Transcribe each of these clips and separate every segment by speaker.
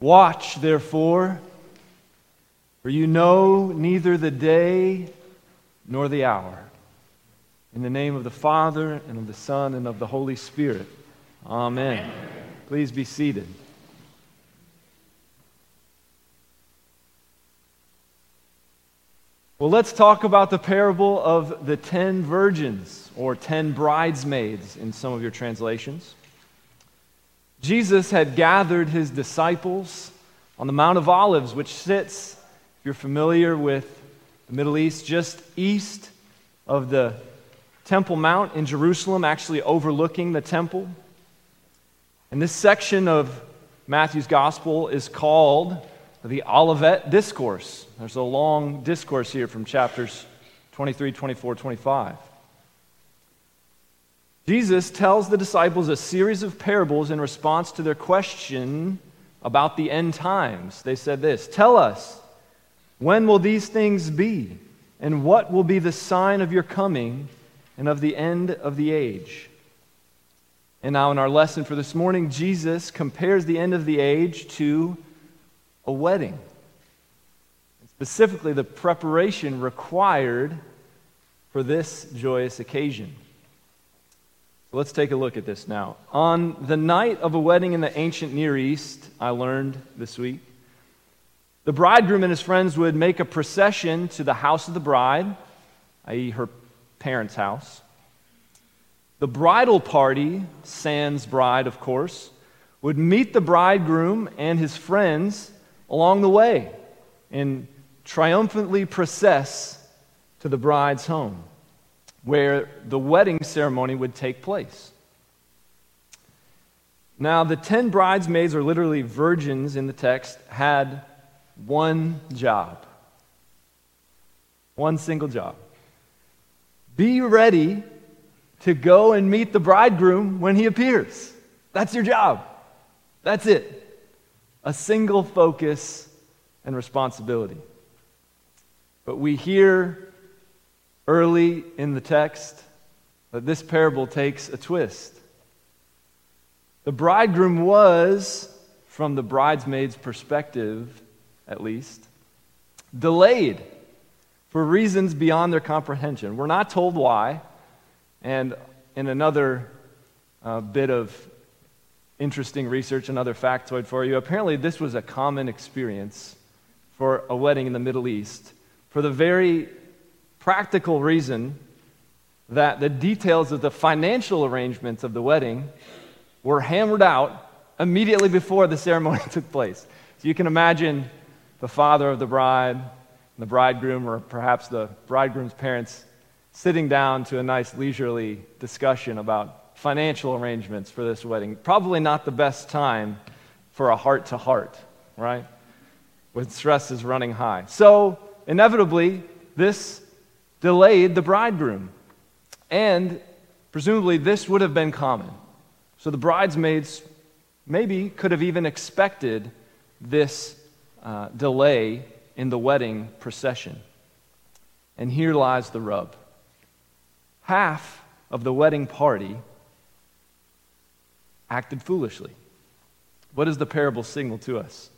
Speaker 1: Watch, therefore, for you know neither the day nor the hour. In the name of the Father, and of the Son, and of the Holy Spirit. Amen. Amen. Please be seated. Well, let's talk about the parable of the ten virgins, or ten bridesmaids in some of your translations. Jesus had gathered his disciples on the Mount of Olives, which sits, if you're familiar with the Middle East, just east of the Temple Mount in Jerusalem, actually overlooking the temple. And this section of Matthew's gospel is called the Olivet Discourse. There's a long discourse here from chapters 23, 24, 25. Jesus tells the disciples a series of parables in response to their question about the end times. They said this Tell us, when will these things be? And what will be the sign of your coming and of the end of the age? And now, in our lesson for this morning, Jesus compares the end of the age to a wedding. Specifically, the preparation required for this joyous occasion. Let's take a look at this now. On the night of a wedding in the ancient Near East, I learned this week, the bridegroom and his friends would make a procession to the house of the bride, i.e., her parents' house. The bridal party, sans bride, of course, would meet the bridegroom and his friends along the way and triumphantly process to the bride's home where the wedding ceremony would take place. Now, the ten bridesmaids, or literally virgins in the text, had one job. One single job. Be ready to go and meet the bridegroom when he appears. That's your job. That's it. A single focus and responsibility. But we hear early in the text that this parable takes a twist. The bridegroom was, from the bridesmaid's perspective at least, delayed for reasons beyond their comprehension. We're not told why. And in another uh, bit of interesting research, another factoid for you, apparently this was a common experience for a wedding in the Middle East for the very practical reason that the details of the financial arrangements of the wedding were hammered out immediately before the ceremony took place. So you can imagine the father of the bride, the bridegroom, or perhaps the bridegroom's parents sitting down to a nice leisurely discussion about financial arrangements for this wedding. Probably not the best time for a heart to heart, right? When stress is running high. So, inevitably, this delayed the bridegroom. And presumably, this would have been common. So the bridesmaids maybe could have even expected this uh, delay in the wedding procession. And here lies the rub half of the wedding party acted foolishly. What does the parable signal to us?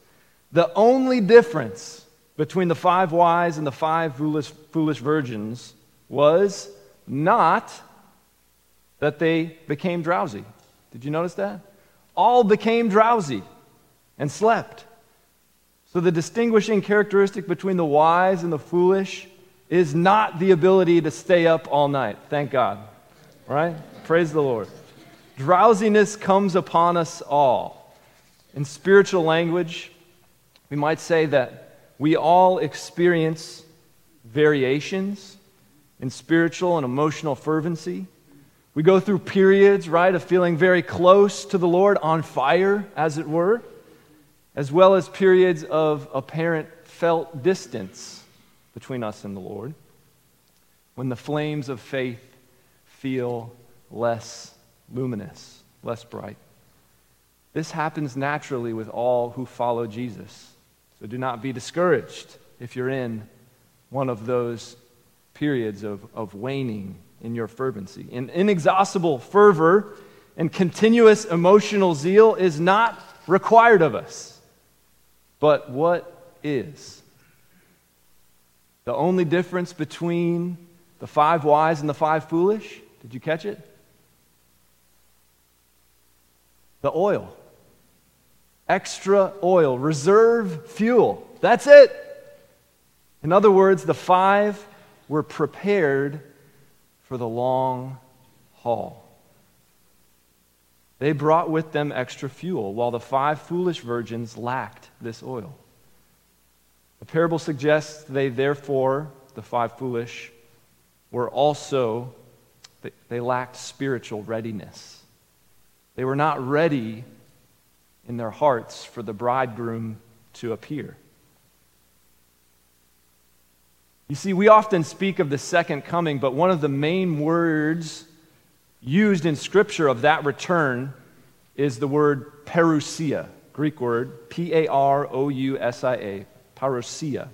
Speaker 1: The only difference between the five wise and the five foolish, foolish virgins was not that they became drowsy. Did you notice that? All became drowsy and slept. So, the distinguishing characteristic between the wise and the foolish is not the ability to stay up all night. Thank God. Right? Praise the Lord. Drowsiness comes upon us all. In spiritual language, we might say that we all experience variations in spiritual and emotional fervency. We go through periods, right, of feeling very close to the Lord, on fire, as it were, as well as periods of apparent felt distance between us and the Lord, when the flames of faith feel less luminous, less bright. This happens naturally with all who follow Jesus. So do not be discouraged if you're in one of those periods of, of waning in your fervency. An inexhaustible fervor and continuous emotional zeal is not required of us. But what is? The only difference between the five wise and the five foolish, did you catch it? The oil. Extra oil, reserve fuel. That's it. In other words, the five were prepared for the long haul. They brought with them extra fuel, while the five foolish virgins lacked this oil. The parable suggests they, therefore, the five foolish, were also, they lacked spiritual readiness. They were not ready in their hearts for the bridegroom to appear. You see, we often speak of the second coming, but one of the main words used in Scripture of that return is the word parousia, Greek word, P A R O U S I A, parousia,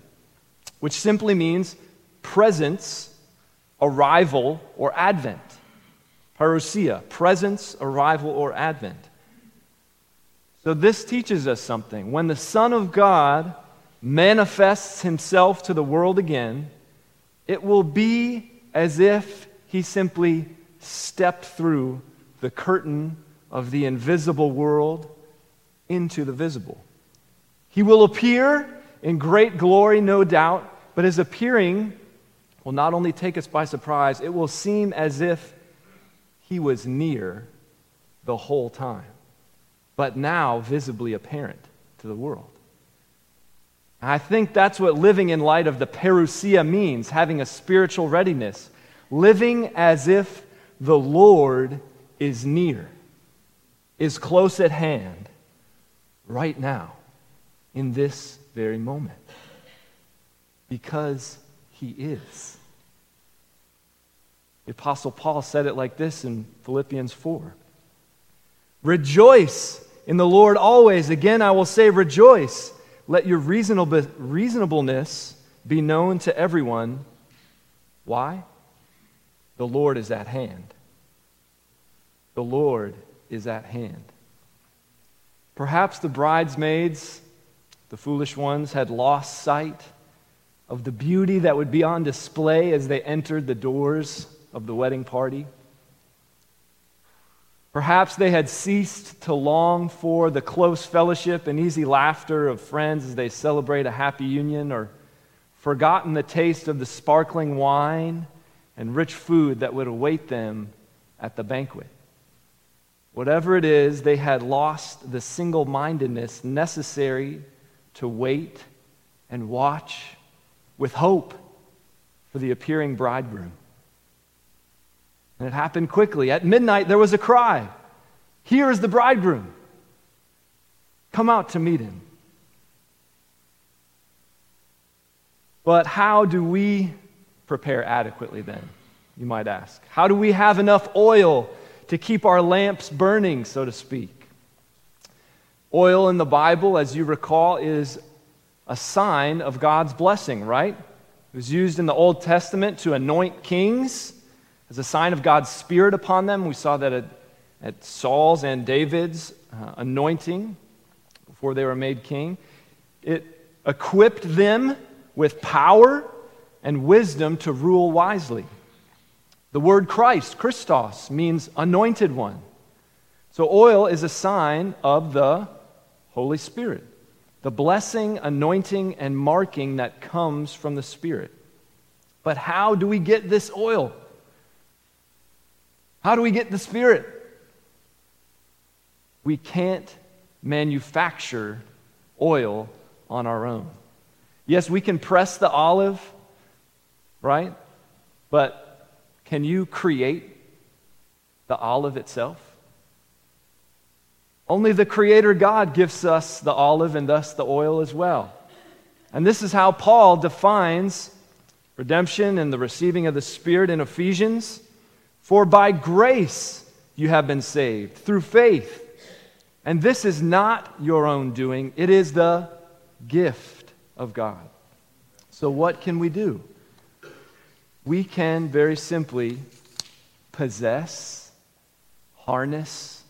Speaker 1: which simply means presence, arrival, or advent. Parousia, presence, arrival, or advent. So this teaches us something. When the Son of God manifests himself to the world again, it will be as if he simply stepped through the curtain of the invisible world into the visible. He will appear in great glory, no doubt, but his appearing will not only take us by surprise, it will seem as if he was near the whole time, but now visibly apparent to the world. I think that's what living in light of the parousia means, having a spiritual readiness, living as if the Lord is near, is close at hand, right now, in this very moment. Because he is. The Apostle Paul said it like this in Philippians 4 Rejoice in the Lord always. Again, I will say, rejoice. Let your reasonableness be known to everyone. Why? The Lord is at hand. The Lord is at hand. Perhaps the bridesmaids, the foolish ones, had lost sight of the beauty that would be on display as they entered the doors of the wedding party. Perhaps they had ceased to long for the close fellowship and easy laughter of friends as they celebrate a happy union, or forgotten the taste of the sparkling wine and rich food that would await them at the banquet. Whatever it is, they had lost the single mindedness necessary to wait and watch with hope for the appearing bridegroom. And it happened quickly. At midnight, there was a cry Here is the bridegroom. Come out to meet him. But how do we prepare adequately then? You might ask. How do we have enough oil to keep our lamps burning, so to speak? Oil in the Bible, as you recall, is a sign of God's blessing, right? It was used in the Old Testament to anoint kings as a sign of God's Spirit upon them. We saw that at, at Saul's and David's uh, anointing before they were made king. It equipped them with power and wisdom to rule wisely. The word Christ, Christos, means anointed one. So oil is a sign of the Holy Spirit, the blessing, anointing, and marking that comes from the Spirit. But how do we get this oil? How do we get the Spirit? We can't manufacture oil on our own. Yes, we can press the olive, right? But can you create the olive itself? Only the Creator God gives us the olive and thus the oil as well. And this is how Paul defines redemption and the receiving of the Spirit in Ephesians. For by grace you have been saved through faith. And this is not your own doing, it is the gift of God. So, what can we do? We can very simply possess, harness,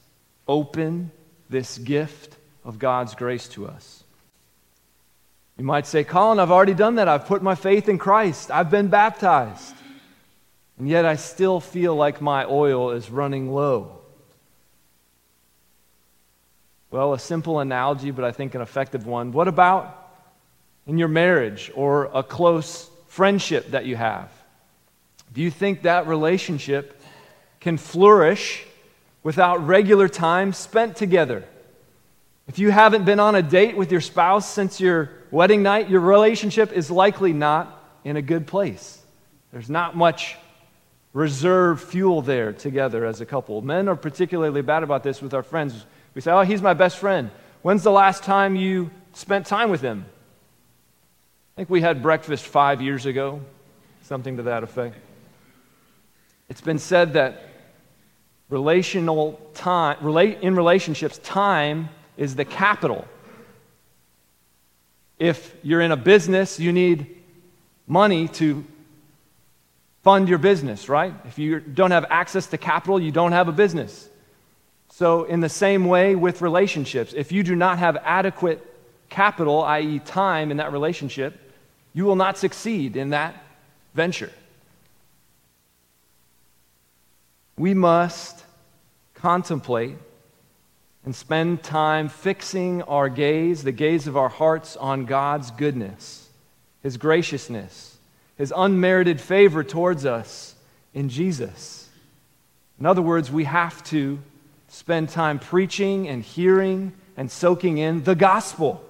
Speaker 1: open this gift of God's grace to us. You might say, Colin, I've already done that. I've put my faith in Christ. I've been baptized. And yet I still feel like my oil is running low. Well, a simple analogy, but I think an effective one. What about in your marriage or a close friendship that you have? Do you think that relationship can flourish without regular time spent together? If you haven't been on a date with your spouse since your wedding night, your relationship is likely not in a good place. There's not much reserve fuel there together as a couple. Men are particularly bad about this with our friends. We say, Oh, he's my best friend. When's the last time you spent time with him? I think we had breakfast five years ago, something to that effect. It's been said that relational time, relate, in relationships, time is the capital. If you're in a business, you need money to fund your business, right? If you don't have access to capital, you don't have a business. So, in the same way with relationships, if you do not have adequate capital, i.e., time in that relationship, you will not succeed in that venture. We must contemplate and spend time fixing our gaze, the gaze of our hearts, on God's goodness, His graciousness, His unmerited favor towards us in Jesus. In other words, we have to spend time preaching and hearing and soaking in the gospel.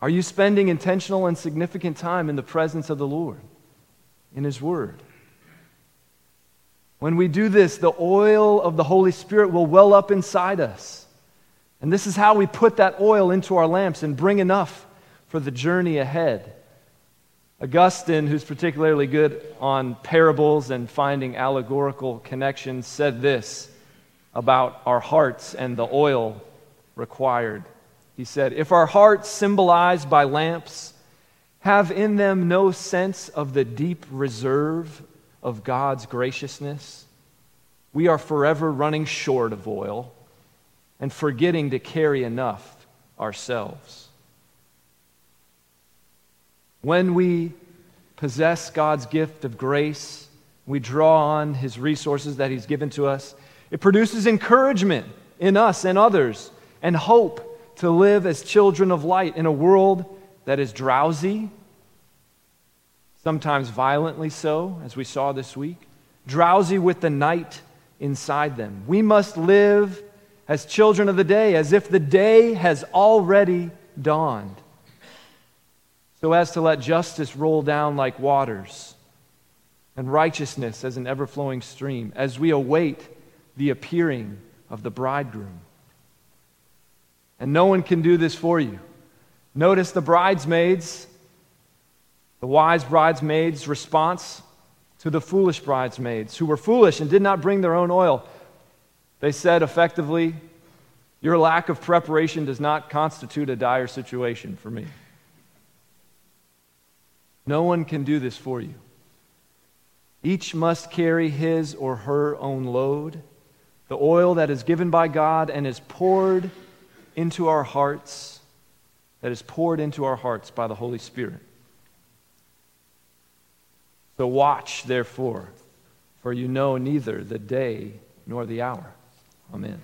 Speaker 1: Are you spending intentional and significant time in the presence of the Lord, in His Word? When we do this, the oil of the Holy Spirit will well up inside us. And this is how we put that oil into our lamps and bring enough for the journey ahead. Augustine, who's particularly good on parables and finding allegorical connections, said this about our hearts and the oil required. He said, If our hearts, symbolized by lamps, have in them no sense of the deep reserve of God's graciousness, we are forever running short of oil and forgetting to carry enough ourselves. When we possess God's gift of grace, we draw on His resources that He's given to us, it produces encouragement in us and others and hope to live as children of light in a world that is drowsy sometimes violently so, as we saw this week, drowsy with the night inside them. We must live as children of the day, as if the day has already dawned, so as to let justice roll down like waters and righteousness as an ever flowing stream, as we await the appearing of the bridegroom. And no one can do this for you. Notice the bridesmaids the wise bridesmaids' response to the foolish bridesmaids who were foolish and did not bring their own oil. They said effectively, Your lack of preparation does not constitute a dire situation for me. No one can do this for you. Each must carry his or her own load. The oil that is given by God and is poured into our hearts, that is poured into our hearts by the Holy Spirit. So watch, therefore, for you know neither the day nor the hour. Amen.